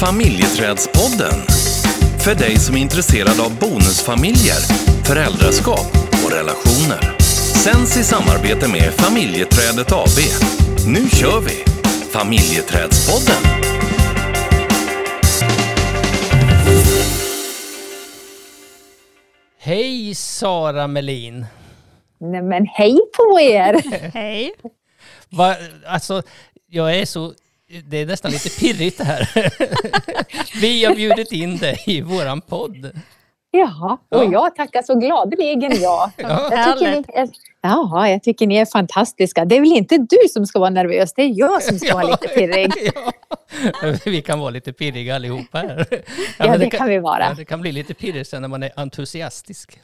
Familjeträdspodden. För dig som är intresserad av bonusfamiljer, föräldraskap och relationer. Sänds i samarbete med Familjeträdet AB. Nu kör vi! Familjeträdspodden. Hej Sara Melin! Nej men hej på er! Hej. Va, alltså, jag är så... Det är nästan lite pirrigt det här. Vi har bjudit in dig i våran podd. Ja, och jag tackar så gladeligen ja. Ja. Jag tycker, ni är, ja, jag tycker ni är fantastiska. Det är väl inte du som ska vara nervös, det är jag som ska vara lite pirrig. Ja. Vi kan vara lite pirriga allihopa här. Ja, men det kan vi vara. Ja, det kan bli lite pirrigt sen när man är entusiastisk.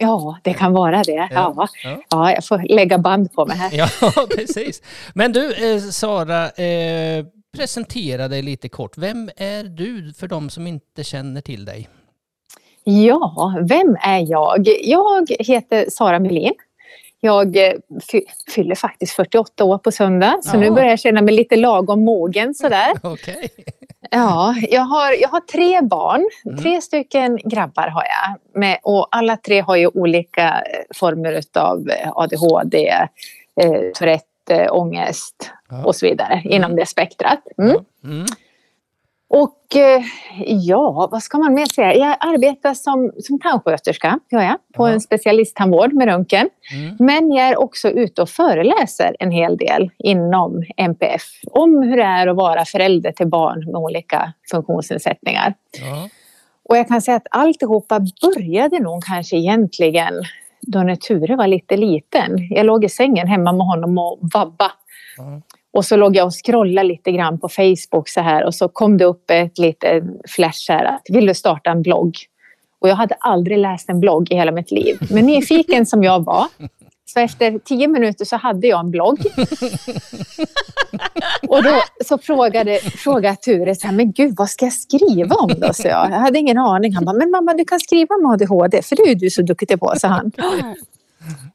Ja, det kan vara det. Ja. Ja. Ja, jag får lägga band på mig här. Ja, precis. Men du, eh, Sara, eh, presentera dig lite kort. Vem är du för de som inte känner till dig? Ja, vem är jag? Jag heter Sara Melin. Jag eh, fy- fyller faktiskt 48 år på söndag, så nu Ja. börjar jag känna mig lite lagom mogen sådär. Okej. Ja, jag har, jag har tre barn. Mm. Tre stycken grabbar har jag. Med, och alla tre har ju olika eh, former av ADHD, eh, Tourette, eh, ångest Ja. och så vidare inom det spektrat. Mm. Mm. Och eh, ja, vad ska man mer säga? Jag arbetar som, som tandsköterska gör jag, på Ja. en specialisttandvård med röntgen. Mm. Men jag är också ute och föreläser en hel del inom MPF om hur det är att vara förälder till barn med olika funktionsnedsättningar. Ja. Och jag kan säga att alltihopa började nog kanske egentligen då när Ture var lite liten. Jag låg i sängen hemma med honom och vabba. Ja. Och så låg jag och scrollade lite grann på Facebook så här och så kom det upp ett litet flash här att vill du starta en blogg? Och jag hade aldrig läst en blogg i hela mitt liv. Men nyfiken som jag var så efter tio minuter så hade jag en blogg. Och då så frågade, frågade Ture så här, men gud vad ska jag skriva om då? Så jag, jag hade ingen aning. Han bara, men mamma du kan skriva om ADHD för det är ju du så duktig på, så han.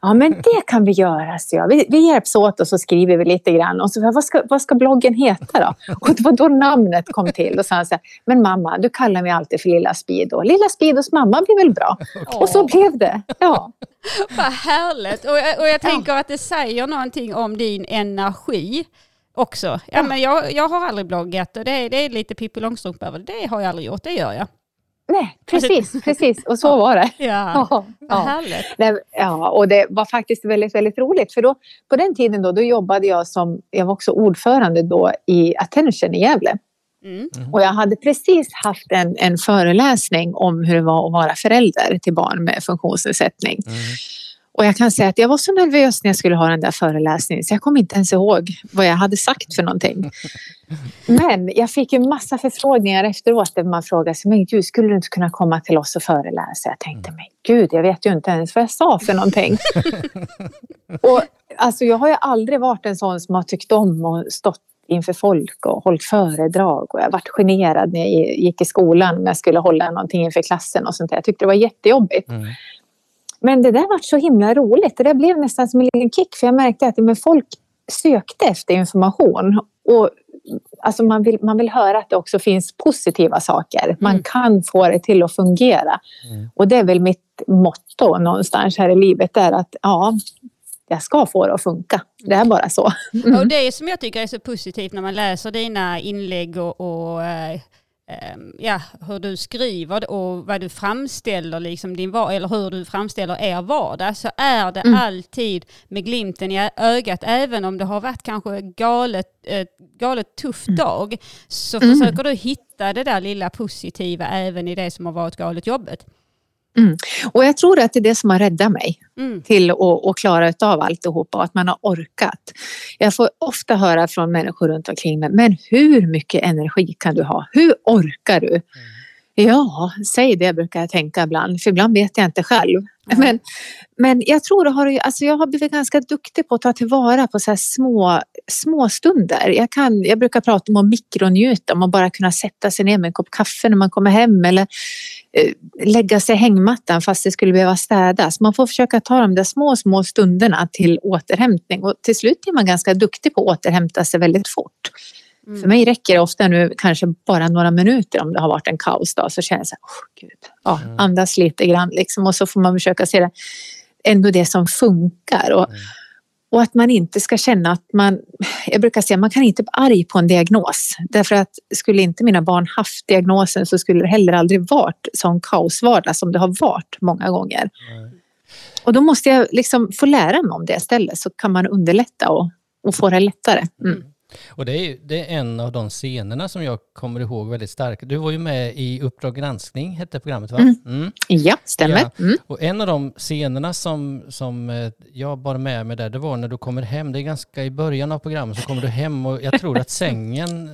Ja men det kan vi göra, så jag. Vi, vi hjälps åt och så skriver vi lite grann. Och så, vad, ska, vad ska bloggen heta då? Och det var då namnet kom till. Och så han så här, men mamma du kallar mig alltid för Lilla Speedo. Lilla Speedos mamma blir väl bra? Och så blev det. Ja. Vad härligt. Och jag, och jag tänker att det säger någonting om din energi också. Ja, men jag, jag har aldrig bloggat och det är, det är lite Pippi Långstrump över. Det har jag aldrig gjort, det gör jag. Nej, precis, precis. Och så var det. Ja, Ja, vad härligt. Ja, och det var faktiskt väldigt, väldigt roligt. För då, på den tiden då, då jobbade jag som, jag var också ordförande då i Attention i Gävle. Mm. Och jag hade precis haft en, en föreläsning om hur det var att vara förälder till barn med funktionsnedsättning. Mm. Och jag kan säga att jag var så nervös när jag skulle ha den där föreläsningen så jag kommer inte ens ihåg vad jag hade sagt för någonting. Men jag fick ju massa förfrågningar efteråt där man frågade sig, men gud, skulle du inte kunna komma till oss och föreläsa? Jag tänkte, men gud, jag vet ju inte ens vad jag sa för någonting. och alltså, jag har ju aldrig varit en sån som har tyckt om och stått inför folk och hållit föredrag och jag varit generad när jag gick i skolan om jag skulle hålla någonting inför klassen och sånt där. Jag tyckte det var jättejobbigt. Mm. Men det där var så himla roligt. Det där blev nästan som en liten kick för jag märkte att men folk sökte efter information. Och, alltså man, vill, man vill höra att det också finns positiva saker. Man Mm. kan få det till att fungera. Mm. Och det är väl mitt motto någonstans här i livet. Är att ja, jag ska få det att funka. Det är bara så. Mm. Och det som jag tycker är så positivt när man läser dina inlägg och, och eh, ja, hur du skriver och vad du framställer, liksom din, var- eller hur du framställer er vardag, så är det Mm. alltid med glimten i ögat, även om det har varit kanske galet, eh, galet tuff dag, så Mm. försöker du hitta det där lilla positiva även i det som har varit galet jobbigt. Och jag tror att det är det som har räddat mig. Mm. till att, att klara av alltihopa och att man har orkat. Jag får ofta höra från människor runt omkring mig, men hur mycket energi kan du ha? Hur orkar du? Ja, säg det brukar jag tänka ibland, för ibland vet jag inte själv. Men, men jag tror har, alltså jag har blivit ganska duktig på att ta tillvara på så här små, små stunder. Jag, kan, jag brukar prata om att mikronjuta, om att bara kunna sätta sig ner med en kopp kaffe när man kommer hem eller lägga sig i hängmattan fast det skulle behöva städas. Man får försöka ta de där små, små stunderna till återhämtning och till slut är man ganska duktig på att återhämta sig väldigt fort. Mm. För mig räcker det ofta nu kanske bara några minuter om det har varit en kaosdag så känner jag så här, oh, gud. Ja, Mm. andas lite grann liksom och så får man försöka se det ändå det som funkar. Och, Mm. Och att man inte ska känna att man, jag brukar säga man kan inte vara arg på en diagnos. Därför att skulle inte mina barn haft diagnosen så skulle det heller aldrig varit sån kaosvardag som det har varit många gånger. Nej. Och då måste jag liksom få lära mig om det istället så kan man underlätta och, och få det lättare. Mm. Och det är, det är en av de scenerna som jag kommer ihåg väldigt starkt. Du var ju med i Uppdrag granskning, hette programmet va? Mm. Mm. Ja, stämmer. Ja. Mm. Och en av de scenerna som, som eh, jag bar med mig där, det var när du kommer hem. Det är ganska i början av programmet så kommer du hem och jag tror att sängen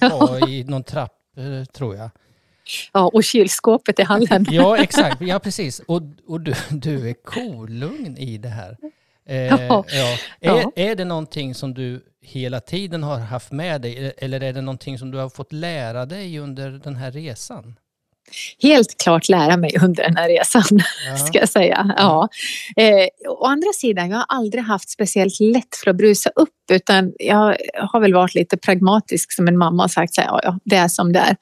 eh, var i någon trapp, eh, tror jag. Ja, och kylskåpet i hallen. Ja, exakt. Ja, precis. Och, och du, du är kolugn i det här. Eh, Ja. Är, är det någonting som du hela tiden har haft med dig eller är det någonting som du har fått lära dig under den här resan? Helt klart lära mig under den här resan, Ja. ska jag säga. Ja. Eh, å andra sidan, jag har aldrig haft speciellt lätt för att brusa upp utan jag har väl varit lite pragmatisk som en mamma och sagt så här, ja, ja, det är som det är.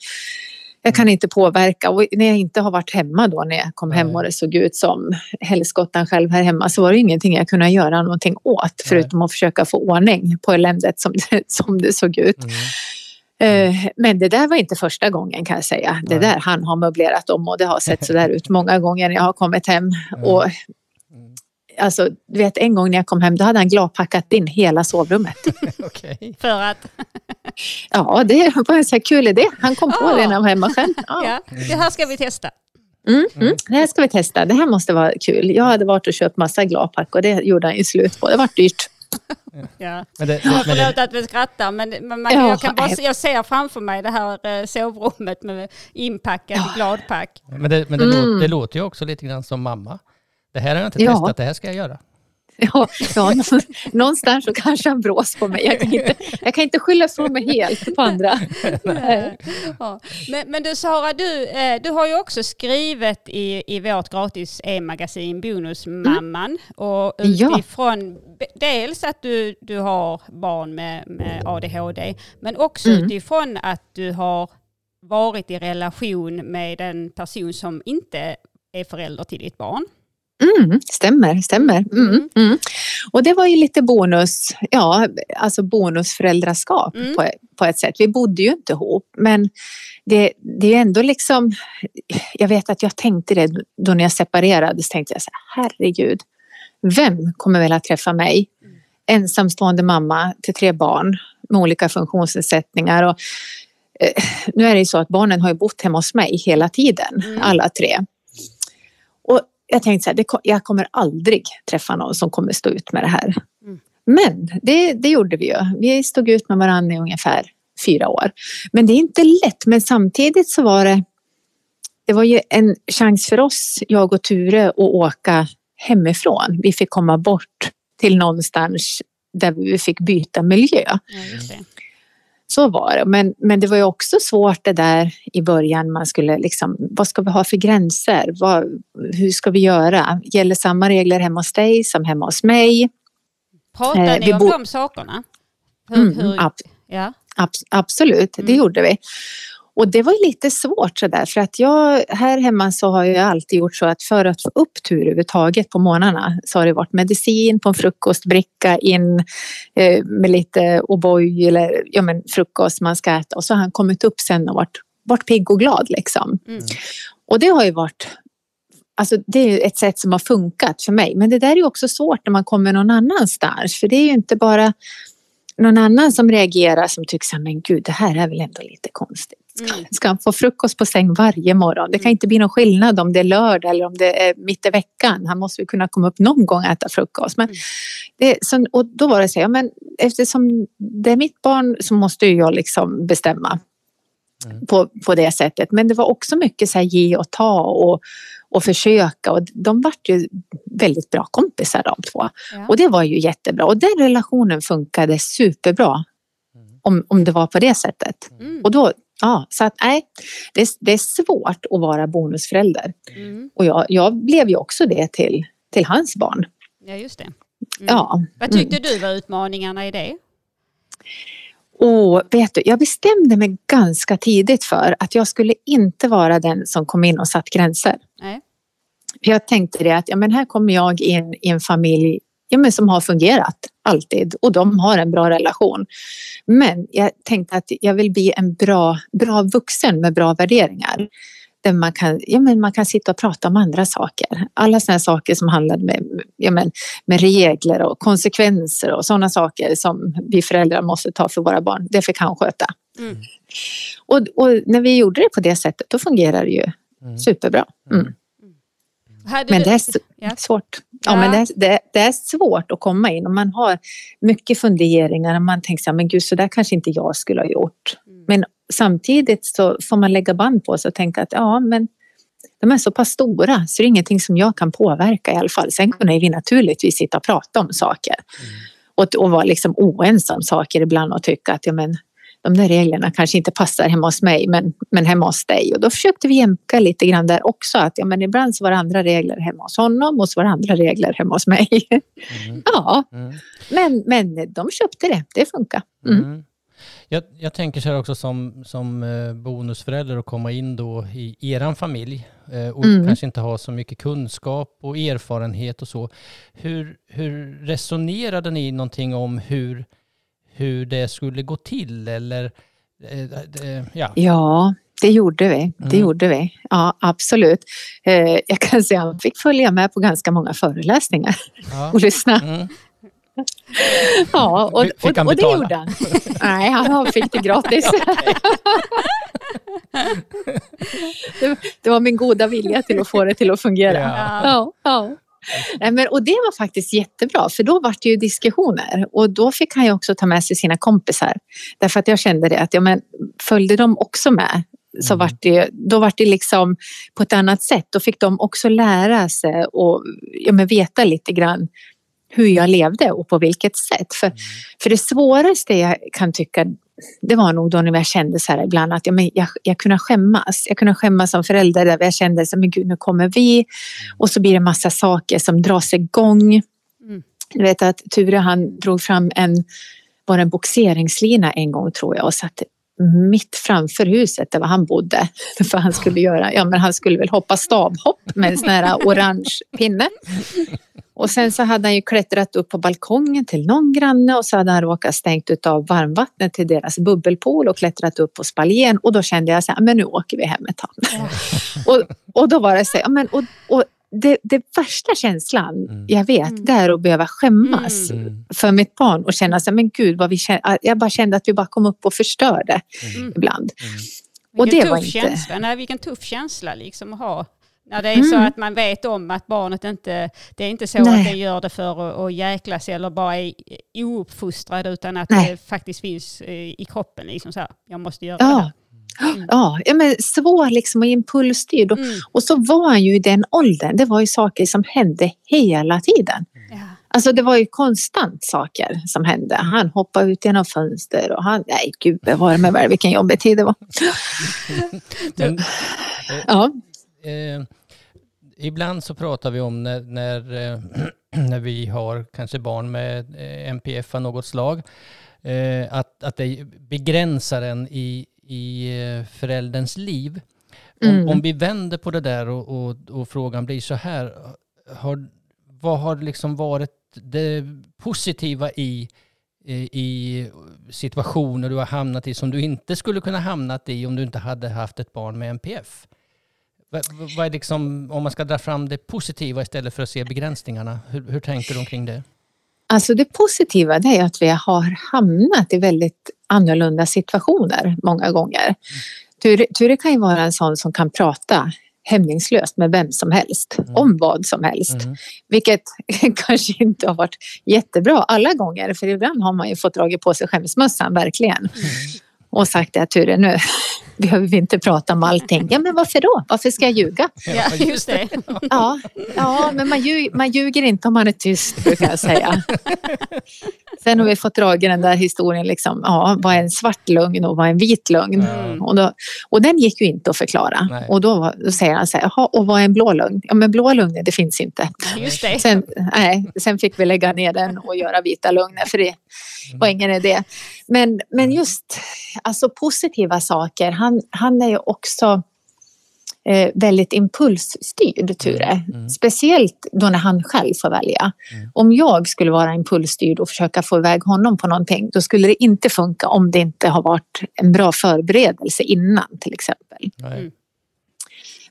Jag kan inte påverka och när jag inte har varit hemma då när jag kom hem och det såg ut som helskottan själv här hemma så var det ingenting jag kunde göra någonting åt förutom att försöka få ordning på eländet som det, som det såg ut. Mm. Eh, Men det där var inte första gången kan jag säga. Det där han har möblerat om och det har sett så där ut många gånger när jag har kommit hem. Och Mm. Alltså, du vet en gång när jag kom hem då hade han gladpackat in hela sovrummet. Okej. För att, Ja, det var en så här kul idé. Han kom på det när han var hemma själv. Ja. ja, det här ska vi testa. Mm, mm. Det här ska vi testa. Det här måste vara kul. Jag hade varit och köpt massa gladpack och det gjorde han ju slut på. Det var dyrt. Ja. Men det, men det, förlåt att vi skrattar men, men man, Ja, jag, kan bara, jag ser framför mig det här eh, sovrummet med inpackat Ja. gladpack. men det, men det, Mm. låter, det låter ju också lite grann som mamma. Det här har jag inte Ja. testat, det här ska jag göra. Ja, ja, nå- någonstans så kanske han brås på mig. Jag kan inte, jag kan inte skylla från mig helt på andra. Ja. Men, men du Sara, du, eh, du har ju också skrivit i, i vårt gratis e-magasin Bonusmamman. Och Ja. utifrån be- dels att du, du har barn med, med ADHD men också Mm. utifrån att du har varit i relation med en person som inte är förälder till ditt barn. Mm, stämmer, stämmer. Mm, Mm. Och det var ju lite bonus, ja, alltså bonusföräldraskap Mm. på, på ett sätt. Vi bodde ju inte ihop, men det, det är ändå liksom, jag vet att jag tänkte det då när jag separerade, så tänkte jag så här, herregud, vem kommer väl att träffa mig? Ensamstående mamma till tre barn med olika funktionsnedsättningar och eh, nu är det ju så att barnen har bott hemma hos mig hela tiden, Mm. alla tre. Jag tänkte så här, det, jag kommer aldrig träffa någon som kommer stå ut med det här. Mm. Men det, det gjorde vi ju. Vi stod ut med varandra i ungefär fyra år. Men det är inte lätt. Men samtidigt så var det, det var ju en chans för oss, jag och Ture, att åka hemifrån. Vi fick komma bort till någonstans där vi fick byta miljö. Ja. Så var det. Men, men det var ju också svårt det där i början. Man skulle liksom, vad ska vi ha för gränser? Vad, hur ska vi göra? Gäller samma regler hemma hos dig som hemma hos mig? Pratar Eh, ni om de sakerna? Hur, Mm, hur, ab- ja. abs- absolut, det Mm. gjorde vi. Och det var ju lite svårt sådär för att jag här hemma så har jag alltid gjort så att för att få upp tur överhuvudtaget på morgnarna så har det varit medicin på en frukostbricka in eh, med lite O'boy eller ja, men frukost man ska äta och så har han kommit upp sen och varit, varit pigg och glad liksom. Mm. Och det har ju varit Alltså det är ett sätt som har funkat för mig. Men det där är också svårt när man kommer någon annanstans. För det är ju inte bara någon annan som reagerar som tycker så men gud det här är väl ändå lite konstigt. Mm. Ska han få frukost på säng varje morgon? Det kan Mm. inte bli någon skillnad om det är lördag eller om det är mitt i veckan. Han måste ju kunna komma upp någon gång och äta frukost. Men Mm. det, så, och då var det så här, ja, men eftersom det är mitt barn så måste ju jag liksom bestämma Mm. på, på det sättet. Men det var också mycket så här ge och ta och, och försöka och de vart ju väldigt bra kompisar de två. Ja. Och det var ju jättebra och den relationen funkade superbra Mm. om, om det var på det sättet. Mm. Och då, ja, så att nej, det, är- det är svårt att vara bonusförälder. Mm. Och jag, jag blev ju också det till, till hans barn. Ja, just det. Mm. Ja. Vad tyckte du var utmaningarna i det? Och vet du, jag bestämde mig ganska tidigt för att jag skulle inte vara den som kom in och satt gränser. Nej. Jag tänkte det att ja, men här kommer jag in i en familj ja, men som har fungerat alltid och de har en bra relation. Men jag tänkte att jag vill bli en bra, bra vuxen med bra värderingar. Där man kan, ja, men man kan sitta och prata om andra saker. Alla sådana saker som handlar med, ja, men, med regler och konsekvenser och sådana saker som vi föräldrar måste ta för våra barn. Det fick han sköta. Mm. Och, och när vi gjorde det på det sättet då fungerar det ju Mm. superbra. Mm. Hade Men det är svårt. Ja, Ja. men det, det, det är svårt att komma in och man har mycket funderingar och man tänker så här, men gud, så där kanske inte jag skulle ha gjort. Mm. Men samtidigt så får man lägga band på sig och tänka att ja, men de är så pass stora så det är ingenting som jag kan påverka i alla fall. Sen kunde vi naturligtvis sitta och prata om saker och, och vara liksom oense om saker ibland och tycka att ja, men de där reglerna kanske inte passar hemma hos mig men, men hemma hos dig. Och då försökte vi jämka lite grann där också. Att ja, men ibland så var det andra regler hemma hos honom och så var det andra regler hemma hos mig. Mm. ja, Mm. men, men de köpte det. Det funkar. Mm. Mm. Jag, jag tänker så här också som, som eh, bonusförälder att komma in då i eran familj eh, och Mm. kanske inte ha så mycket kunskap och erfarenhet och så. Hur, hur resonerade ni någonting om hur, hur det skulle gå till eller eh, eh, ja. Ja, det gjorde vi. Det Mm. gjorde vi. Ja, absolut. Eh, jag kan säga att han fick följa med på ganska många föreläsningar ja. och lyssna. Mm. Ja, och, och, och det gjorde han. Nej, han fick det gratis. det, det var min goda vilja till att få det till att fungera. Ja. Ja, ja. Nej, men, och det var faktiskt jättebra för då var det ju diskussioner och då fick han ju också ta med sig sina kompisar. Därför att jag kände det att ja, men, följde de också med så Mm. vart det, då var det liksom på ett annat sätt. Då fick de också lära sig och ja, men, veta lite grann hur jag levde och på vilket sätt. För, för det svåraste jag kan tycka det var nog då när jag kände så här ibland att ja, men jag, jag kunde skämmas. Jag kunde skämmas som förälder där jag kände så men gud nu kommer vi och så blir det massa saker som dras igång. Mm. Du vet att Ture han drog fram en, var en boxeringslina en gång tror jag och satte mitt framför huset där han bodde. För han skulle göra, ja men han skulle väl hoppa stavhopp med en sån här orange pinne. Och sen så hade han ju klättrat upp på balkongen till någon granne och så hade han råkat stängt utav varmvattnet till deras bubbelpool och klättrat upp på spaljen och då kände jag så här, men nu åker vi hem ett tag. Och, och då var det så här, ja, men, och, och det, det värsta känslan Mm. jag vet, Mm. det är att behöva skämmas Mm. för mitt barn och känna så här, men gud vad vi kände, jag bara kände att vi bara kom upp och förstörde Mm. ibland. Mm. Och Vilken det var tuff inte- känsla. Nej, vilken tuff känsla liksom att ha. När det är så Mm. att man vet om att barnet inte, det är inte så Nej. att det gör det för att, att jäklas eller bara är ouppfostrad utan att Nej. det faktiskt finns eh, i kroppen. Liksom så här, jag måste göra Ja. det Ja, ja men svår liksom och impulsstyrd. Och, här. Mm. och så var han ju i den åldern. Det var ju saker som hände hela tiden. Ja. Alltså det var ju konstant saker som hände. Han hoppade ut genom fönster och han, nej gud bevare mig väl vilken jobbig tid det var. Men, Ja, eh, ibland så pratar vi om när, när, eh, när vi har kanske barn med eh, MPF av något slag, eh, att, att det begränsar en i, i eh, förälderns liv. Om, Mm. om vi vänder på det där och, och, och frågan blir så här, har, vad har liksom varit det positiva i, i, situationer du har hamnat i som du inte skulle kunna hamnat i om du inte hade haft ett barn med NPF? Vad, är liksom, om man ska dra fram det positiva istället för att se begränsningarna, hur, hur tänker du omkring det? alltså det positiva det är att vi har hamnat i väldigt annorlunda situationer många gånger. Ture, Ture kan ju vara en sån som kan prata hämningslöst med vem som helst, Mm. om vad som helst. Mhm. Vilket kanske inte har varit jättebra alla gånger för ibland har man ju fått dra på sig skämsmössan verkligen. Och sagt det att Ture nu behöver vi inte prata om allting. Ja men varför då? Varför ska jag ljuga? Ja, just det. Ja, ja men man, ljug, man ljuger inte om man är tyst brukar jag säga. Sen har vi fått dra i den där historien liksom, ja vad är en svart lögn och vad är en vit lögn? Mm. Och, då, och den gick ju inte att förklara. Nej. Och då, då säger han så här, "Jaha, och vad är en blå lögn? Ja men blå lögner det finns inte. Just det. Sen, nej, sen fick vi lägga ner den och göra vita lögner för det var ingen idé. Men, men just alltså positiva saker, han, han är ju också eh, väldigt impulsstyrd, Ture. mm. Speciellt då när han själv får välja. Mm. Om jag skulle vara impulsstyrd och försöka få iväg honom på någonting, då skulle det inte funka om det inte har varit en bra förberedelse innan till exempel. Nej. Mm.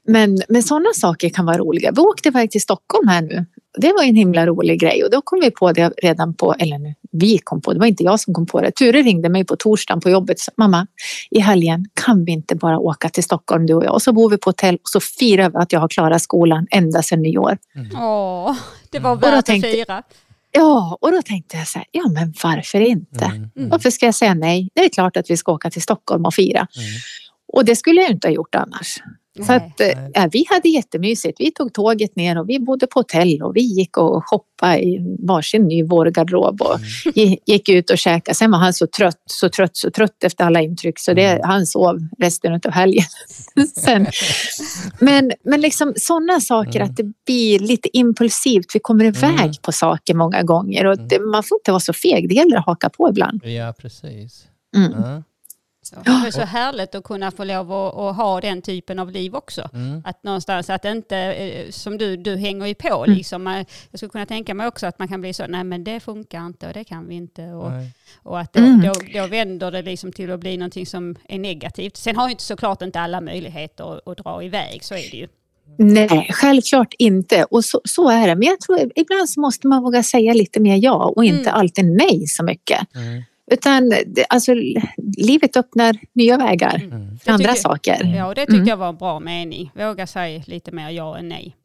Men, men sådana saker kan vara roliga. Vi åkte iväg till Stockholm här nu. Det var en himla rolig grej och då kom vi på det redan på, eller nu, vi kom på det, var inte jag som kom på det. Ture ringde mig på torsdagen på jobbet och sa, mamma, i helgen kan vi inte bara åka till Stockholm du och jag? Och så bor vi på hotell och så firar vi att jag har klarat skolan ända sedan nyår. Åh, det var då värt att tänkte- fira. Ja, och då tänkte jag så här, ja men varför inte? Mm. Mm. Varför ska jag säga nej? Det är klart att vi ska åka till Stockholm och fira. Mm. Och det skulle jag inte ha gjort annars. Så att, eh, ja, vi hade jättemysigt. Vi tog tåget ner och vi bodde på hotell och vi gick och shoppade i varsin ny vårgarderob och gi- gick ut och käkade. Sen var han så trött, så trött, så trött efter alla intryck så det, han sov resten av helgen. Sen, men men liksom sådana saker Mm. att det blir lite impulsivt. Vi kommer iväg Mm. på saker många gånger och det, man får inte vara så feg. Det gäller att haka på ibland. Ja, precis. Mm. Ja. Så. Det är så härligt att kunna få lov att, att ha den typen av liv också. Mm. Att någonstans att inte, eh, som du, du hänger ju på Mm. liksom. Jag skulle kunna tänka mig också att man kan bli så, nej men det funkar inte och det kan vi inte. Och, Nej. och att då, Mm. då, då vänder det liksom till att bli någonting som är negativt. Sen har ju inte såklart inte alla möjligheter att, att dra iväg, så är det ju. Nej, självklart inte. Och så, så är det. Men jag tror ibland så måste man våga säga lite mer ja och inte Mm. alltid nej så mycket. Mm. Utan alltså, livet öppnar nya vägar Mm. för andra tycker- saker. Ja, och det tyckte Mm. jag var en bra mening. Våga säga lite mer ja än nej.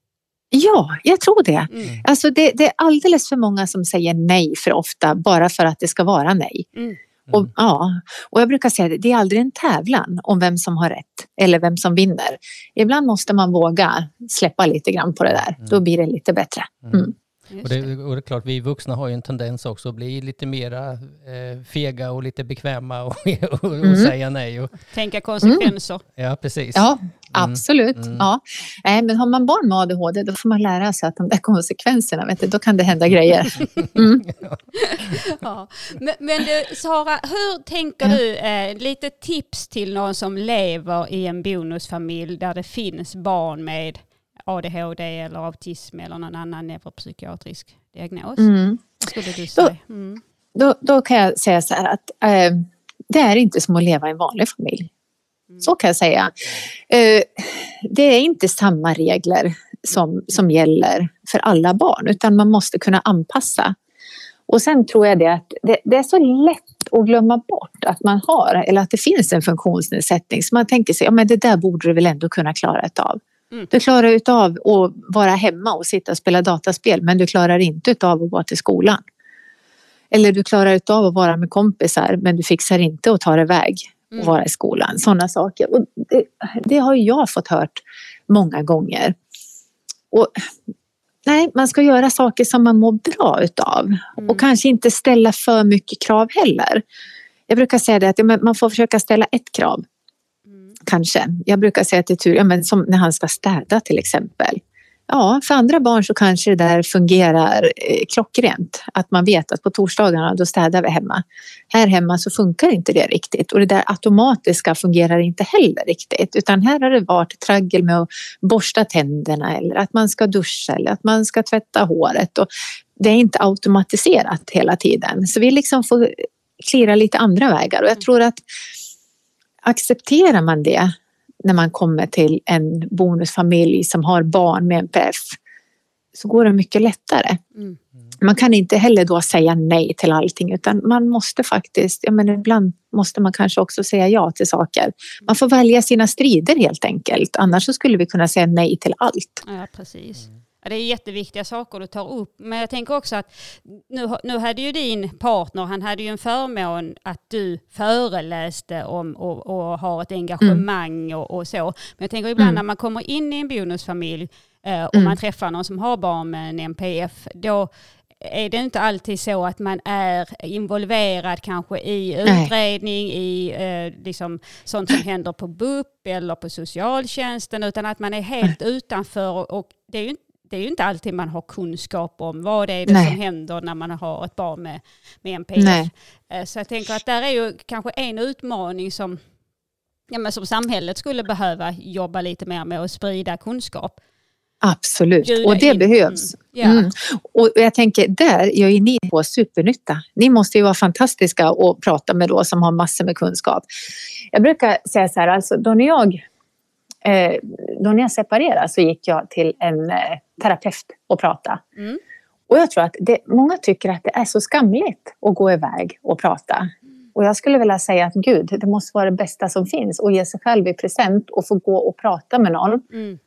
Ja, jag tror det. Mm. Alltså det, det är alldeles för många som säger nej för ofta bara för att det ska vara nej. Mm. Och, ja, och jag brukar säga det, det är aldrig en tävlan om vem som har rätt eller vem som vinner. Ibland måste man våga släppa lite grann på det där. Då blir det lite bättre. Mm. Och det, och det är klart, vi vuxna har ju en tendens också att bli lite mera eh, fega och lite bekväma och, och, och Mm. säga nej. Och, Tänka konsekvenser. ja, precis. Ja, absolut. Mm. Ja. Nej, men har man barn med ADHD då får man lära sig att de där konsekvenserna, vet du, då kan det hända grejer. Mm. Ja. Men, men du, Sara, hur tänker du, eh, lite tips till någon som lever i en bonusfamilj där det finns barn med ADHD eller autism eller någon annan neuropsykiatrisk diagnos? Mm. Vad skulle du säga? Mm. Då, då kan jag säga så här att eh, det är inte som att leva i en vanlig familj. Så kan jag säga. Eh, det är inte samma regler som, som gäller för alla barn utan man måste kunna anpassa. Och sen tror jag det att det, det är så lätt att glömma bort att man har eller att det finns en funktionsnedsättning så man tänker sig, ja men det där borde du väl ändå kunna klara utav. Mm. Du klarar utav att vara hemma och sitta och spela dataspel men du klarar inte utav att gå till skolan. Eller du klarar utav att vara med kompisar men du fixar inte att ta dig iväg och Mm. vara i skolan. Sådana saker. Och det, det har jag fått hört många gånger. Och, nej, man ska göra saker som man mår bra utav. Mm. Och kanske inte ställa för mycket krav heller. Jag brukar säga det att man får försöka ställa ett krav. Mm. Kanske. Jag brukar säga till Tur, ja, men som när han ska städa till exempel. Ja, för andra barn så kanske det där fungerar eh, klockrent. Att man vet att på torsdagarna då städar vi hemma. Här hemma så funkar inte det riktigt och det där automatiska fungerar inte heller riktigt. Utan här har det varit traggel med att borsta tänderna eller att man ska duscha eller att man ska tvätta håret. Och det är inte automatiserat hela tiden. Så vi liksom får klira lite andra vägar och jag tror att accepterar man det när man kommer till en bonusfamilj som har barn med NPF så går det mycket lättare. Mm. Man kan inte heller då säga nej till allting utan man måste faktiskt, ja men ibland måste man kanske också säga ja till saker. Man får välja sina strider helt enkelt. Annars så skulle vi kunna säga nej till allt. Ja, precis. Ja, det är jätteviktiga saker du tar upp. Men jag tänker också att nu, nu hade ju din partner, han hade ju en förmån att du föreläste om och, och har ett engagemang och, och så. Men jag tänker ibland Mm. när man kommer in i en bonusfamilj eh, och Mm. man träffar någon som har barn med en NPF, då är det inte alltid så att man är involverad kanske i utredning, Nej. i eh, liksom sånt som händer på BUP eller på socialtjänsten, utan att man är helt utanför och det är ju inte det är ju inte alltid man har kunskap om vad det är det som händer när man har ett barn med, med NPF. Nej. Eh, så jag tänker att där är ju kanske en utmaning som, ja, men som samhället skulle behöva jobba lite mer med och sprida kunskap. Absolut, Bjuda och det in. behövs. Mm. Mm. Och jag tänker, där gör ju ni på supernytta. Ni måste ju vara fantastiska att prata med då som har massor med kunskap. Jag brukar säga så här, alltså då när jag eh, då när jag separerade så gick jag till en eh, terapeut och prata. Mm. Och jag tror att det, många tycker att det är så skamligt att gå iväg och prata. Och jag skulle vilja säga att gud, det måste vara det bästa som finns att ge sig själv i present och få gå och prata med någon mm.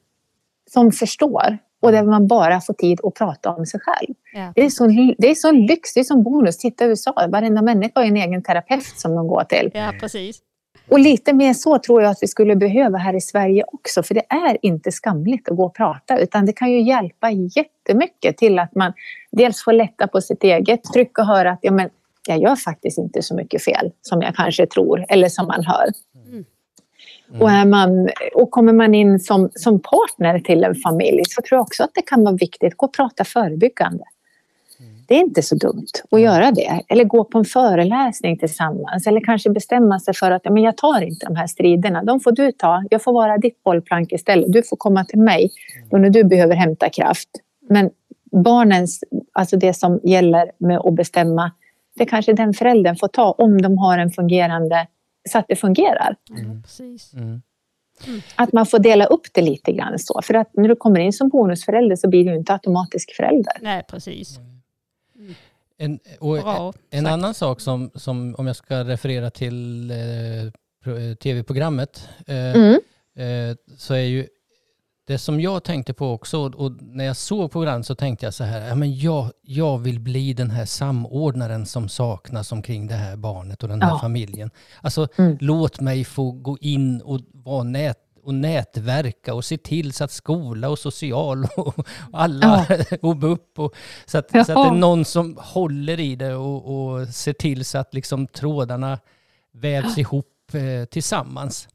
som förstår och där man bara får tid att prata om sig själv. Ja. Det, är så, det är så lyx, det är som bonus. Titta i USA, varenda människa har en egen terapeut som de går till. Ja, precis. Och lite mer så tror jag att vi skulle behöva här i Sverige också, för det är inte skamligt att gå och prata, utan det kan ju hjälpa jättemycket till att man dels får lätta på sitt eget tryck och höra att ja, men, jag gör faktiskt inte så mycket fel som jag kanske tror eller som man hör. Mm. Och, är man, och kommer man in som, som partner till en familj så tror jag också att det kan vara viktigt att gå och prata förebyggande. Det är inte så dumt att göra det. Eller gå på en föreläsning tillsammans. Eller kanske bestämma sig för att ja, men jag tar inte de här striderna. De får du ta. Jag får vara ditt bollplank istället. Du får komma till mig då när du behöver hämta kraft. Men barnens, alltså det som gäller med att bestämma, det kanske den föräldern får ta om de har en fungerande, så att det fungerar. Mm. Mm. Att man får dela upp det lite grann så. För att när du kommer in som bonusförälder så blir du inte automatisk förälder. Nej, precis. En, Bra, en annan sak som, som, om jag ska referera till eh, tv-programmet, eh, mm. eh, så är ju det som jag tänkte på också, och när jag såg programmet så tänkte jag så här, ja, men jag, jag vill bli den här samordnaren som saknas omkring det här barnet och den här ja. familjen. Alltså mm. låt mig få gå in och vara nät, och nätverka och se till så att skola och social och, alla ja. och BUP och så att, så att det är någon som håller i det och, och ser till så att liksom trådarna vävs ja. ihop eh, tillsammans.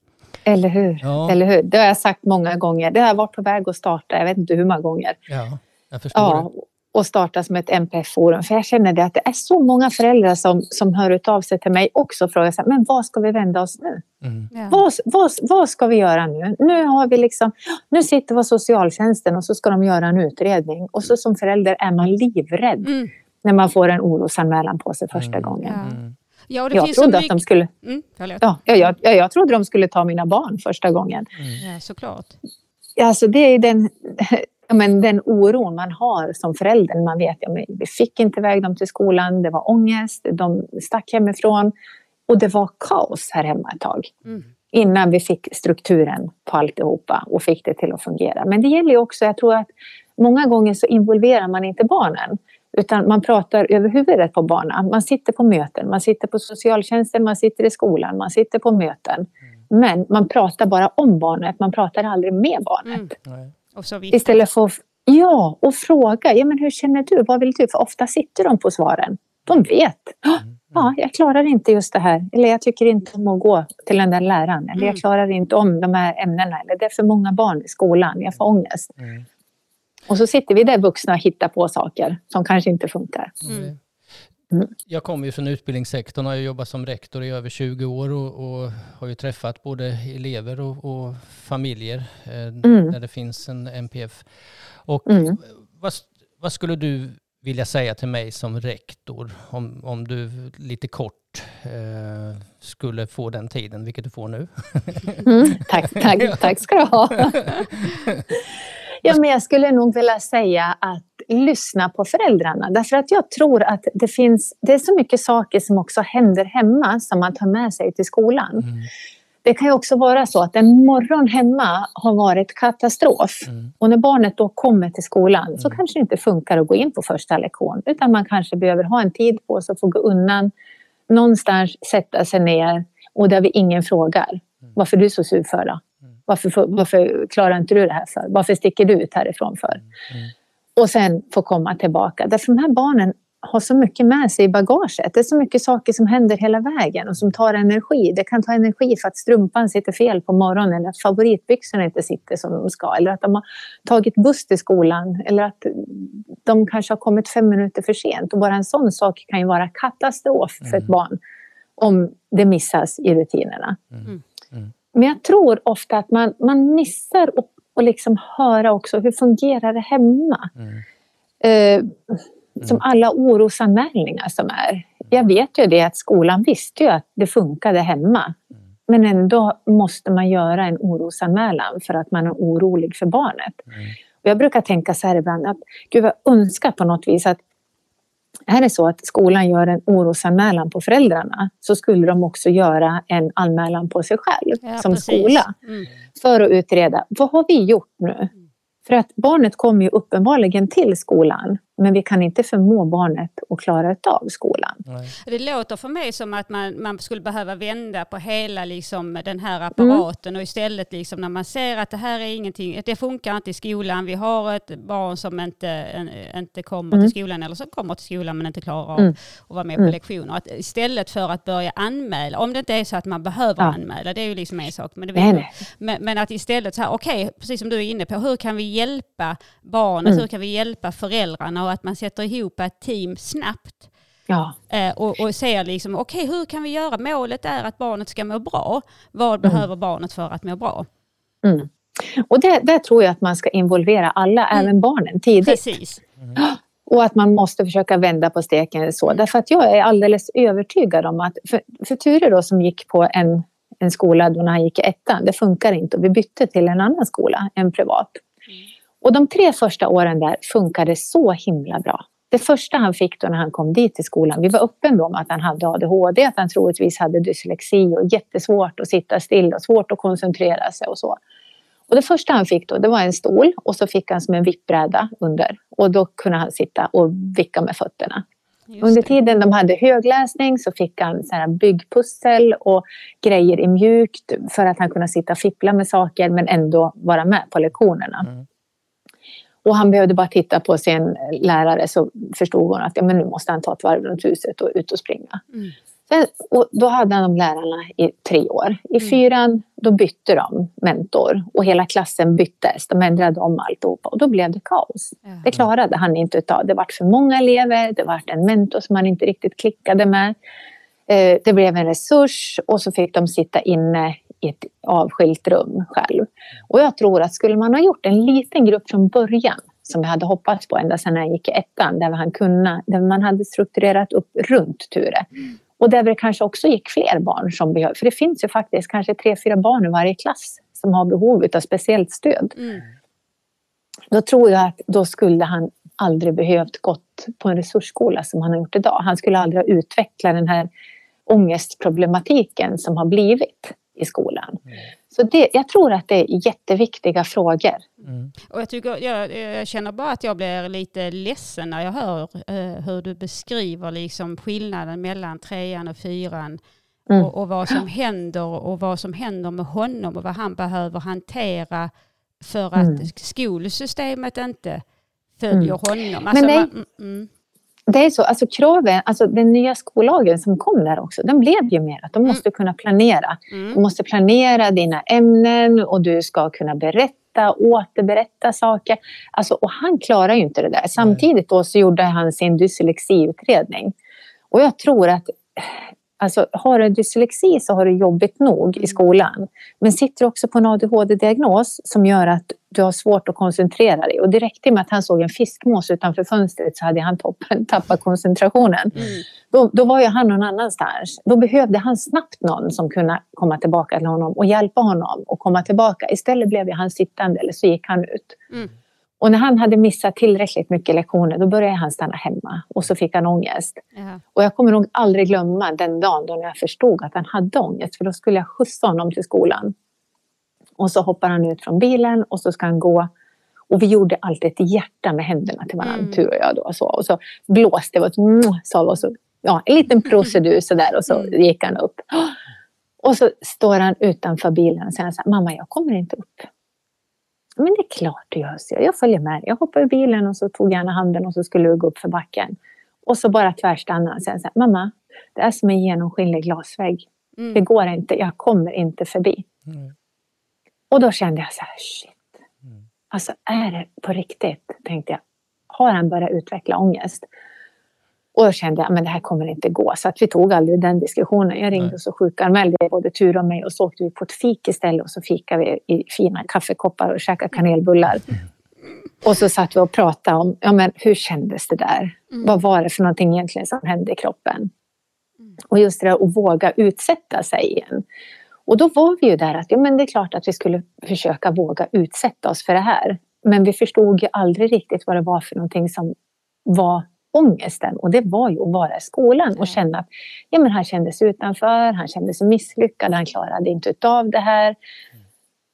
Eller hur? Ja. Eller hur? Det har jag sagt många gånger. Det har varit på väg att starta, jag vet inte hur många gånger. Ja, jag förstår. Ja, och starta som ett NPF-forum. För jag känner det att det är så många föräldrar som, som hör av sig till mig också och frågar så här, men vad ska vi vända oss nu? Mm. Ja. Vad, vad, vad ska vi göra nu? Nu, har vi liksom, nu sitter vi hos socialtjänsten och så ska de göra en utredning. Och så som förälder är man livrädd mm. när man får en orosanmälan på sig första mm. gången. Ja. Ja, jag trodde mycket... att de skulle... Mm, ja, jag, jag, jag trodde de skulle ta mina barn första gången. Mm. Ja, såklart. Alltså det är den, ja, men den oron man har som förälder. Man vet att ja, vi fick inte iväg dem till skolan, det var ångest, de stack hemifrån och det var kaos här hemma ett tag. Mm. Innan vi fick strukturen på alltihopa och fick det till att fungera. Men det gäller ju också, jag tror att många gånger så involverar man inte barnen. Utan man pratar över huvudet på barnen. Man sitter på möten, man sitter på socialtjänsten, man sitter i skolan, man sitter på möten. Mm. Men man pratar bara om barnet, man pratar aldrig med barnet. Mm. Istället för att ja, och fråga, ja, men hur känner du, vad vill du? För ofta sitter de på svaren. De vet. Mm. Ja, jag klarar inte just det här. Eller jag tycker inte om att gå till den där läraren. Eller jag mm. klarar inte om de här ämnena. Eller det är för många barn i skolan. Jag får ångest. Mm. Och så sitter vi där vuxna och hittar på saker som kanske inte funkar. Mm. Mm. Jag kommer ju från utbildningssektorn och har jobbat som rektor i över 20 år och, och har ju träffat både elever och, och familjer eh, mm. där det finns en MPF. Och mm. vad, vad, skulle du vilja säga till mig som rektor om, om du lite kort eh, skulle få den tiden, vilket du får nu? Mm, tack, tack, tack ska du ha. Ja, men jag skulle nog vilja säga att lyssna på föräldrarna. Därför att jag tror att det finns, det är så mycket saker som också händer hemma som man tar med sig till skolan. Mm. Det kan ju också vara så att en morgon hemma har varit katastrof. Mm. Och när barnet då kommer till skolan mm. så kanske det inte funkar att gå in på första lektion. Utan man kanske behöver ha en tid på sig att få gå undan. Någonstans sätta sig ner och där vi ingen frågar. Mm. Varför är du så sur för då? Varför, varför klarar inte du det här för? Varför sticker du ut härifrån för? Mm. och sen få komma tillbaka. Därför de här barnen har så mycket med sig i bagaget. Det är så mycket saker som händer hela vägen och som tar energi. Det kan ta energi för att strumpan sitter fel på morgonen eller att favoritbyxorna inte sitter som de ska eller att de har tagit buss till skolan eller att de kanske har kommit fem minuter för sent. Och bara en sån sak kan ju vara katastrof för ett Mm. barn om det missas i rutinerna. Mm. Mm. Men jag tror ofta att man, man missar att och liksom höra också hur fungerar det hemma. Mm. Eh, som alla orosanmälningar som är. Jag vet ju det att skolan visste ju att det funkade hemma. Men ändå måste man göra en orosanmälan för att man är orolig för barnet. Mm. Och jag brukar tänka så här ibland att gud jag önskar på något vis att är det så att skolan gör en orosanmälan på föräldrarna så skulle de också göra en anmälan på sig själv Ja, som precis. skola Mm. för att utreda vad har vi gjort nu? För att barnet kommer ju uppenbarligen till skolan men vi kan inte förmå barnet att klara av skolan. Nej. Det låter för mig som att man, man skulle behöva vända på hela liksom, den här apparaten och istället liksom, när man ser att det här är ingenting, det funkar inte i skolan, vi har ett barn som inte, en, inte kommer Mm. till skolan eller som kommer till skolan men inte klarar av Mm. att vara med på Mm. lektioner. Att istället för att börja anmäla, om det inte är så att man behöver Ja. anmäla, det är ju liksom en sak. Men, det Nej, nej. men, men att istället så här, okej, precis som du är inne på, hur kan vi hjälpa barnet, Mm. hur kan vi hjälpa föräldrarna och att man sätter ihop ett team snabbt Ja. Eh, och, och ser liksom, okej hur kan vi göra? Målet är att barnet ska må bra. Vad Mm. behöver barnet för att må bra? Mm. Och det, där tror jag att man ska involvera alla, Mm. även barnen, tidigt. Precis. Och att man måste försöka vända på steken så. Därför att jag är alldeles övertygad om att, för, för Ture då som gick på en, en skola då när han gick i ettan, det funkar inte och vi bytte till en annan skola, en privat. Och de tre första åren där funkade så himla bra. Det första han fick då när han kom dit till skolan, vi var öppen då med att han hade ADHD, att han troligtvis hade dyslexi och jättesvårt att sitta still och svårt att koncentrera sig och så. Och det första han fick då, det var en stol och så fick han som en vippbräda under. Och då kunde han sitta och vicka med fötterna. Under tiden de hade högläsning så fick han så här byggpussel och grejer i mjukt för att han kunde sitta och fippla med saker men ändå vara med på lektionerna. Mm. Och han behövde bara titta på sin lärare så förstod hon att ja, men nu måste han ta ett varv runt huset och ut och springa. Mm. Sen, och då hade han de lärarna i tre år. I Mm. fyran då bytte de mentor och hela klassen byttes. De ändrade om alltihopa och då blev det kaos. Ja. Det klarade han inte utav. Det vart för många elever, det vart en mentor som han inte riktigt klickade med. Eh, Det blev en resurs och så fick de sitta inne i ett avskilt rum själv. Och jag tror att skulle man ha gjort en liten grupp från början som jag hade hoppats på ända sedan jag gick i ettan, där man, kunna, där man hade strukturerat upp runt Ture. Och där det kanske också gick fler barn som behöver, för det finns ju faktiskt kanske tre, fyra barn i varje klass som har behov av speciellt stöd. Mm. Då tror jag att då skulle han aldrig behövt gått på en resursskola som han har gjort idag. Han skulle aldrig ha utvecklat den här ångestproblematiken som har blivit i skolan. Så det, jag tror att det är jätteviktiga frågor. Mm. Och jag, tycker, jag, jag känner bara att jag blir lite ledsen när jag hör eh, hur du beskriver liksom skillnaden mellan trean och fyran Mm. och, och vad som händer och vad som händer med honom och vad han behöver hantera för att Mm. skolsystemet inte följer honom. Men det- man, mm, mm, Det är så, alltså kraven, alltså den nya skollagen som kom där också, den blev ju mer att de måste kunna planera. Du mm, måste planera dina ämnen och du ska kunna berätta, återberätta saker. Alltså, och han klarar ju inte det där. Samtidigt då så gjorde han sin dyslexiutredning. Och jag tror att Alltså, har du dyslexi så har du jobbigt nog i skolan. Men sitter du också på en ADHD-diagnos som gör att du har svårt att koncentrera dig. Och det räckte med att han såg en fiskmås utanför fönstret så hade han toppen, tappat koncentrationen. mm, Då, då var ju han någon annanstans. Då behövde han snabbt någon som kunde komma tillbaka till honom och hjälpa honom att komma tillbaka. Istället blev han sittande eller så gick han ut. Mm. Och när han hade missat tillräckligt mycket lektioner då började han stanna hemma och så fick han ångest. ja, Och jag kommer nog aldrig glömma den dagen då jag förstod att han hade ångest för då skulle jag skjutsa honom till skolan. Och så hoppar han ut från bilen och så ska han gå och vi gjorde alltid ett hjärta med händerna till varandra, Mm. tur och jag då. Och så, och så blåste vi och så, sa vi och så, ja, en liten procedur sådär och så Mm. gick han upp. Och så står han utanför bilen och säger så här, mamma jag kommer inte upp. Men det är klart du gör, så jag. följer med. Jag hoppade ur bilen och så tog jag henne handen och så skulle vi gå upp för backen. Och så bara tvärstannade han. Sen sa mamma, det är som en genomskinlig glasvägg. Mm. Det går inte, jag kommer inte förbi. Mm. Och då kände jag så här, shit. Mm. Alltså är det på riktigt? Tänkte jag. Har han börjat utveckla ångest? Och då kände jag, men det här kommer inte gå. Så att vi tog aldrig den diskussionen. Jag ringde Nej. och så sjukanmälde både Tur och mig och så åkte vi på ett fik istället och så fikade vi i fina kaffekoppar och käkade kanelbullar. Och så satt vi och pratade om, ja men hur kändes det där? Mm. Vad var det för någonting egentligen som hände i kroppen? Och just det där att våga utsätta sig igen. Och då var vi ju där att ja, men det är klart att vi skulle försöka våga utsätta oss för det här. Men vi förstod ju aldrig riktigt vad det var för någonting som var ångesten. Och det var ju att vara i skolan och känna att ja, men han kändes utanför, han kände sig misslyckad, han klarade inte utav det här.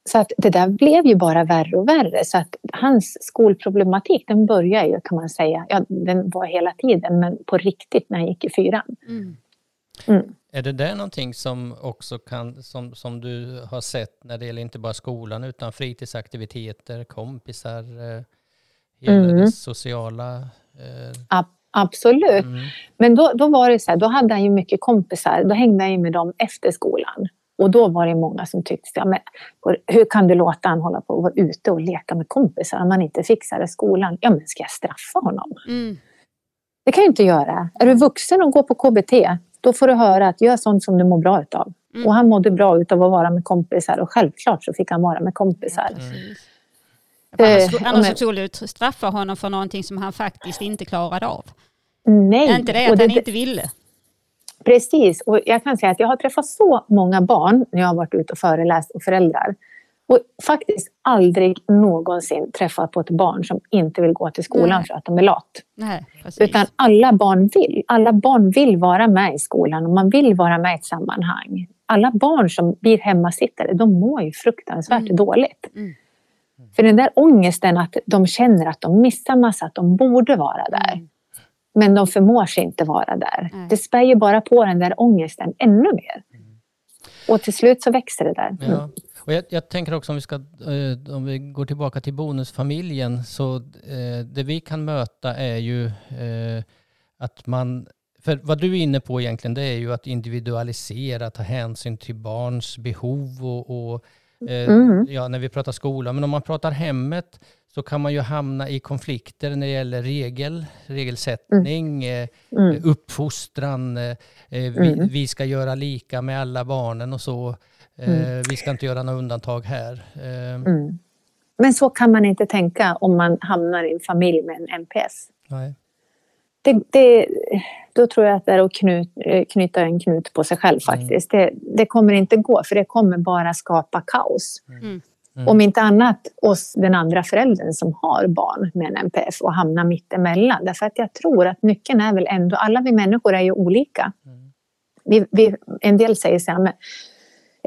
Så att det där blev ju bara värre och värre. Så att hans skolproblematik den började ju kan man säga, ja den var hela tiden men på riktigt när han gick i fyran. Mm. Mm. Är det där någonting som också kan, som, som du har sett när det gäller inte bara skolan utan fritidsaktiviteter, kompisar, eh, hela Mm. det sociala? Eh, Ab- absolut. mm, Men då, då var det så här, då hade han ju mycket kompisar. Då hängde han ju med dem efter skolan. Och då var det många som tyckte, ja, men, hur kan du låta han hålla på och vara ute och leka med kompisar om han inte fixar det i skolan? Ja, men ska jag straffa honom? Mm. Det kan jag inte göra. Är du vuxen och går på KBT, då får du höra att gör sånt som du mår bra utav. Mm. Och han mådde bra utav att vara med kompisar och självklart så fick han vara med kompisar. Precis. Annars, annars men- skulle du straffa honom för någonting som han faktiskt inte klarade av. Nej. Inte det och att han inte ville. Precis, och jag kan säga att jag har träffat så många barn när jag har varit ute och föreläst och föräldrar. Och faktiskt aldrig någonsin träffat på ett barn som inte vill gå till skolan Nej. för att de är lat. Nej. Utan alla barn vill. Alla barn vill vara med i skolan och man vill vara med i ett sammanhang. Alla barn som blir hemmasittare, de mår ju fruktansvärt Mm. dåligt. Mm. För den där ångesten att de känner att de missar massa, att de borde vara där. Mm. Men de förmår sig inte vara där. Nej. Det spär ju bara på den där ångesten ännu mer. Och till slut så växer det där. Mm. Ja. Och jag, jag tänker också om vi, ska, eh, om vi går tillbaka till bonusfamiljen så eh, det vi kan möta är ju eh, att man, för vad du är inne på egentligen det är ju att individualisera, ta hänsyn till barns behov och, och Mm. ja, när vi pratar skola, men om man pratar hemmet så kan man ju hamna i konflikter när det gäller regel, regelsättning, eh, Mm. uppfostran, eh, eh, vi, Mm. vi ska göra lika med alla barnen och så. Eh, Vi ska inte göra några undantag här. Eh, Mm. Men så kan man inte tänka om man hamnar i en familj med en NPS. nej. Det, det, då tror jag att det är att knut, eh, knyta en knut på sig själv faktiskt. Det, det kommer inte gå för det kommer bara skapa kaos. Mm. Mm. Om inte annat hos den andra föräldern som har barn med en NPF och hamnar mittemellan. Därför att jag tror att nyckeln är väl ändå, alla vi människor är ju olika. Mm. Vi, vi, en del säger så här, men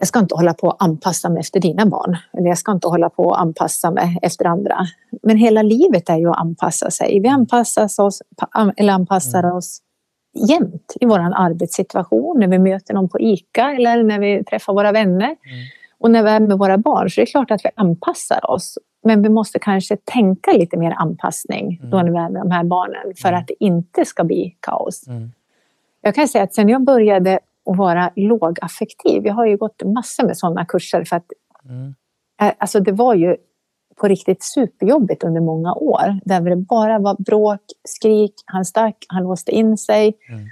jag ska inte hålla på att anpassa mig efter dina barn. Eller jag ska inte hålla på att anpassa mig efter andra. Men hela livet är ju att anpassa sig. Vi anpassar oss, eller anpassar Mm. oss jämt i vår arbetssituation, när vi möter någon på ICA eller när vi träffar våra vänner. Mm. Och när vi är med våra barn så är det klart att vi anpassar oss. Men vi måste kanske tänka lite mer anpassning då Mm. när vi är med de här barnen för Mm. att det inte ska bli kaos. Mm. Jag kan säga att sen jag började att vara lågaffektiv, jag har ju gått massor med sådana kurser för att Mm. alltså det var ju på riktigt superjobbigt under många år. Där det bara var bråk, skrik, han stack, han låste in sig. Mm.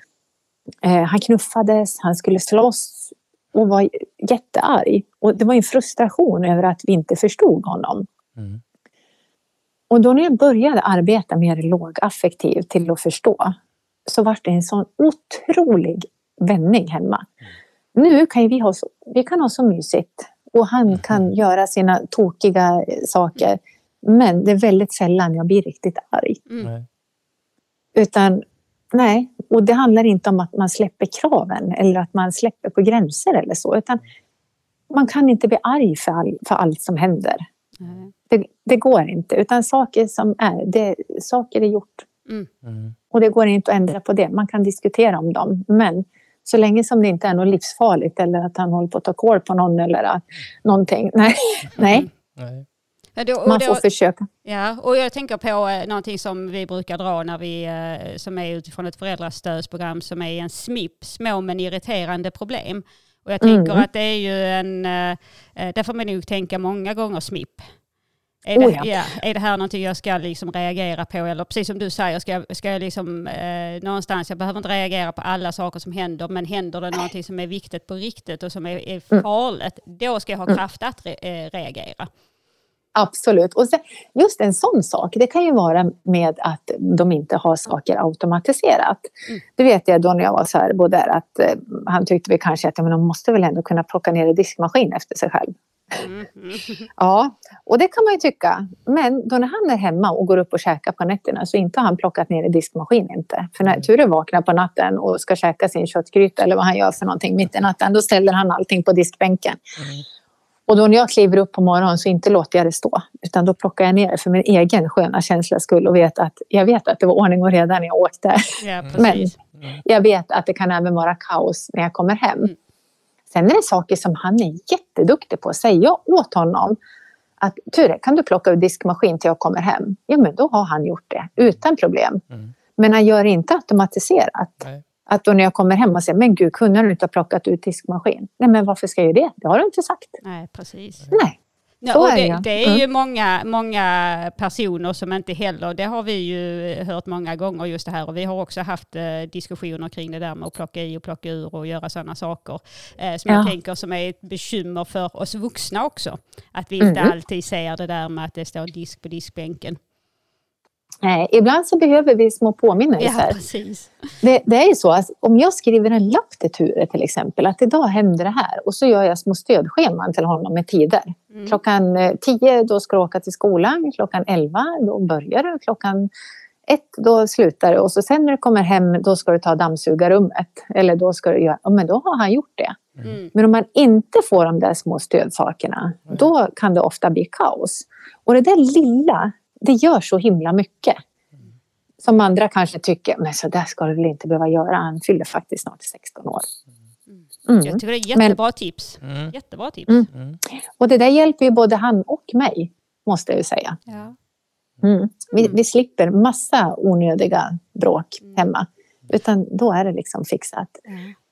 Eh, han knuffades, han skulle slåss och var jättearg. Och det var en frustration över att vi inte förstod honom. Mm. Och då när jag började arbeta mer lågaffektiv till att förstå så var det en sån otrolig vändning hemma. Nu kan vi ha så, vi kan ha så mysigt och han kan göra sina tokiga eh, saker. Men det är väldigt sällan jag blir riktigt arg. Mm. Utan nej, och det handlar inte om att man släpper kraven eller att man släpper på gränser eller så. Utan man kan inte bli arg för, all, för allt som händer. Nej. Det, det går inte. Utan saker som är, det, saker är gjort. Mm. Och det går inte att ändra på det. Man kan diskutera om dem. Men så länge som det inte är något livsfarligt eller att han håller på att ta kål på någon eller att, någonting. Nej. nej. Nej. Och Man då- får försöka. Ja, och jag tänker på eh, någonting som vi brukar dra när vi, eh, som är utifrån ett föräldrastödsprogram som är en SMIP, små men irriterande problem. Och jag tänker Mm. att det är ju en, eh, där får man nog tänka många gånger SMIP. Är, Oh, det, ja. ja, är det här någonting jag ska liksom reagera på? Eller precis som du säger, ska ska jag liksom eh, någonstans, jag behöver inte reagera på alla saker som händer, men händer det någonting som är viktigt på riktigt och som är, är Mm. farligt, då ska jag ha kraft att re, eh, reagera. Absolut. Och sen, just en sån sak, det kan ju vara med att de inte har saker automatiserat. Mm. Det vet jag då när jag var särbo där att eh, han tyckte vi kanske att ja, men de måste väl ändå kunna plocka ner i diskmaskin efter sig själv. Mm, mm. Ja, och det kan man ju tycka. Men då när han är hemma och går upp och käkar på nätterna så inte har han plockat ner i diskmaskin inte. För när Ture vaknar på natten och ska käka sin köttgryta eller vad han gör för någonting mitt i natten, då ställer han allting på diskbänken. Mm. Och då när jag kliver upp på morgonen så inte låter jag det stå. Utan då plockar jag ner det för min egen sköna känslas skull och vet att jag vet att det var ordning och reda när jag åkte. Ja, Men precis. jag vet att det kan även vara kaos när jag kommer hem. Sen är det saker som han är jätteduktig på. Säger jag åt honom att Ture, kan du plocka ur diskmaskin till jag kommer hem? Ja, men då har han gjort det utan problem. Mm. Men han gör inte automatiserat. Nej. Att då när jag kommer hem och säger, men gud, kunde du inte ha plockat ut diskmaskin? Nej, men varför ska jag göra det? Det har du inte sagt. Nej, precis. Nej. Ja, är det, det, är Mm. ju många, många personer som inte heller, det har vi ju hört många gånger just det här och vi har också haft eh, diskussioner kring det där med att plocka i och plocka ur och göra sådana saker eh, som jag Ja. tänker som är ett bekymmer för oss vuxna också. Att vi inte Mm. alltid ser det där med att det står disk på diskbänken. Nej, ibland så behöver vi små påminnelser. Ja, precis. Det, det är ju så att om jag skriver en lapp till Ture till exempel, att idag händer det här och så gör jag små stödscheman till honom med tider. Mm. Klockan eh, 10 då ska du åka till skolan, klockan 11 då börjar du, klockan 1 då slutar det och så sen när du kommer hem då ska du ta dammsugarrummet. Eller då ska du göra, ja men då har han gjort det. Mm. Men om man inte får de där små stödsakerna, Nej. då kan det ofta bli kaos. Och det där lilla, det gör så himla mycket. Som andra kanske tycker, men så där ska du väl inte behöva göra. Han fyller faktiskt snart 16 år. Mm. Jag tycker det är jättebra tips. Mm. Jättebra tips. Mm. Mm. Och det där hjälper ju både han och mig, måste jag ju säga. Ja. Mm. Vi, Mm. vi slipper massa onödiga bråk Mm. hemma. Utan då är det liksom fixat.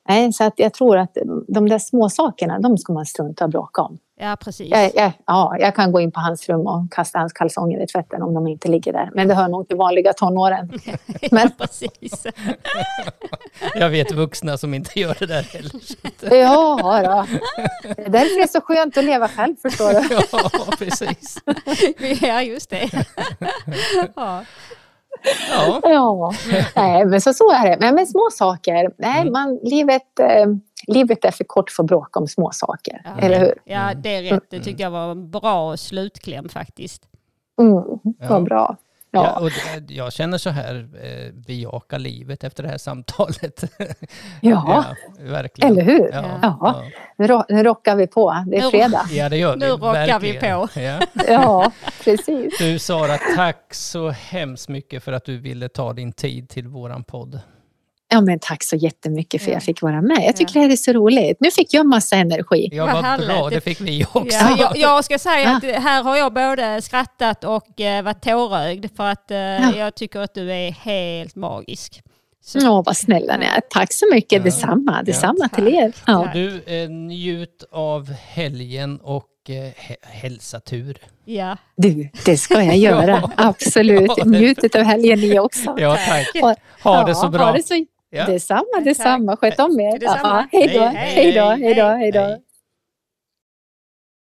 Nej, så att jag tror att de där små sakerna, de ska man strunta och bråka om. Ja, precis. Jag, jag, ja, jag kan gå in på hans rum och kasta hans kalsonger i tvätten om de inte ligger där. Men det hör nog till vanliga tonåren. Men- ja, precis. Jag vet vuxna som inte gör det där heller. Ja, då. Det är därför det är så skönt att leva själv, förstår du. Ja, precis. ja, just det. ja. Ja. Ja, nej, men så, så är det. Men med små saker. Nej, Mm. man, livet, eh, livet är för kort för att bråka om små saker. Ja. Eller hur? Ja, det är rätt. Det tyckte jag var en bra slutkläm faktiskt. Mm, Ja. vad bra. Ja, Ja, och det- jag känner så här, eh, bejaka livet efter det här samtalet. ja. verkligen. eller hur? Ja, Ja. ja. Nu, ro- nu rockar vi på. Det är Nu- fredag. ja, det gör vi. Nu rockar vi på. Ja. Ja, precis. Du Sara, tack så hemskt mycket för att du ville ta din tid till våran podd. Ja, men tack så jättemycket för att Ja. jag fick vara med. Jag tycker Ja. det här är så roligt. Nu fick jag massa energi. Ja, Vad bra, det fick vi också. Ja, jag, jag ska säga Ja. att här har jag både skrattat och eh, varit tårögd för att eh, Ja. jag tycker att du är helt magisk. Så, Åh, vad snälla ni är. Tack så mycket. Ja. Detsamma. Detsamma tack. till er. Ja. Du, eh, njut av helgen och eh, hälsa tur. ja. Du, det ska jag göra. Ja. Absolut. Ja, Njutit av helgen ni också. Ja, tack. Ha, Ha det så bra. Ha det så, Ja. Detsamma, detsamma. Sköt om er. Detsamma. Ja, hej då, Hej, då, hej då, hej då.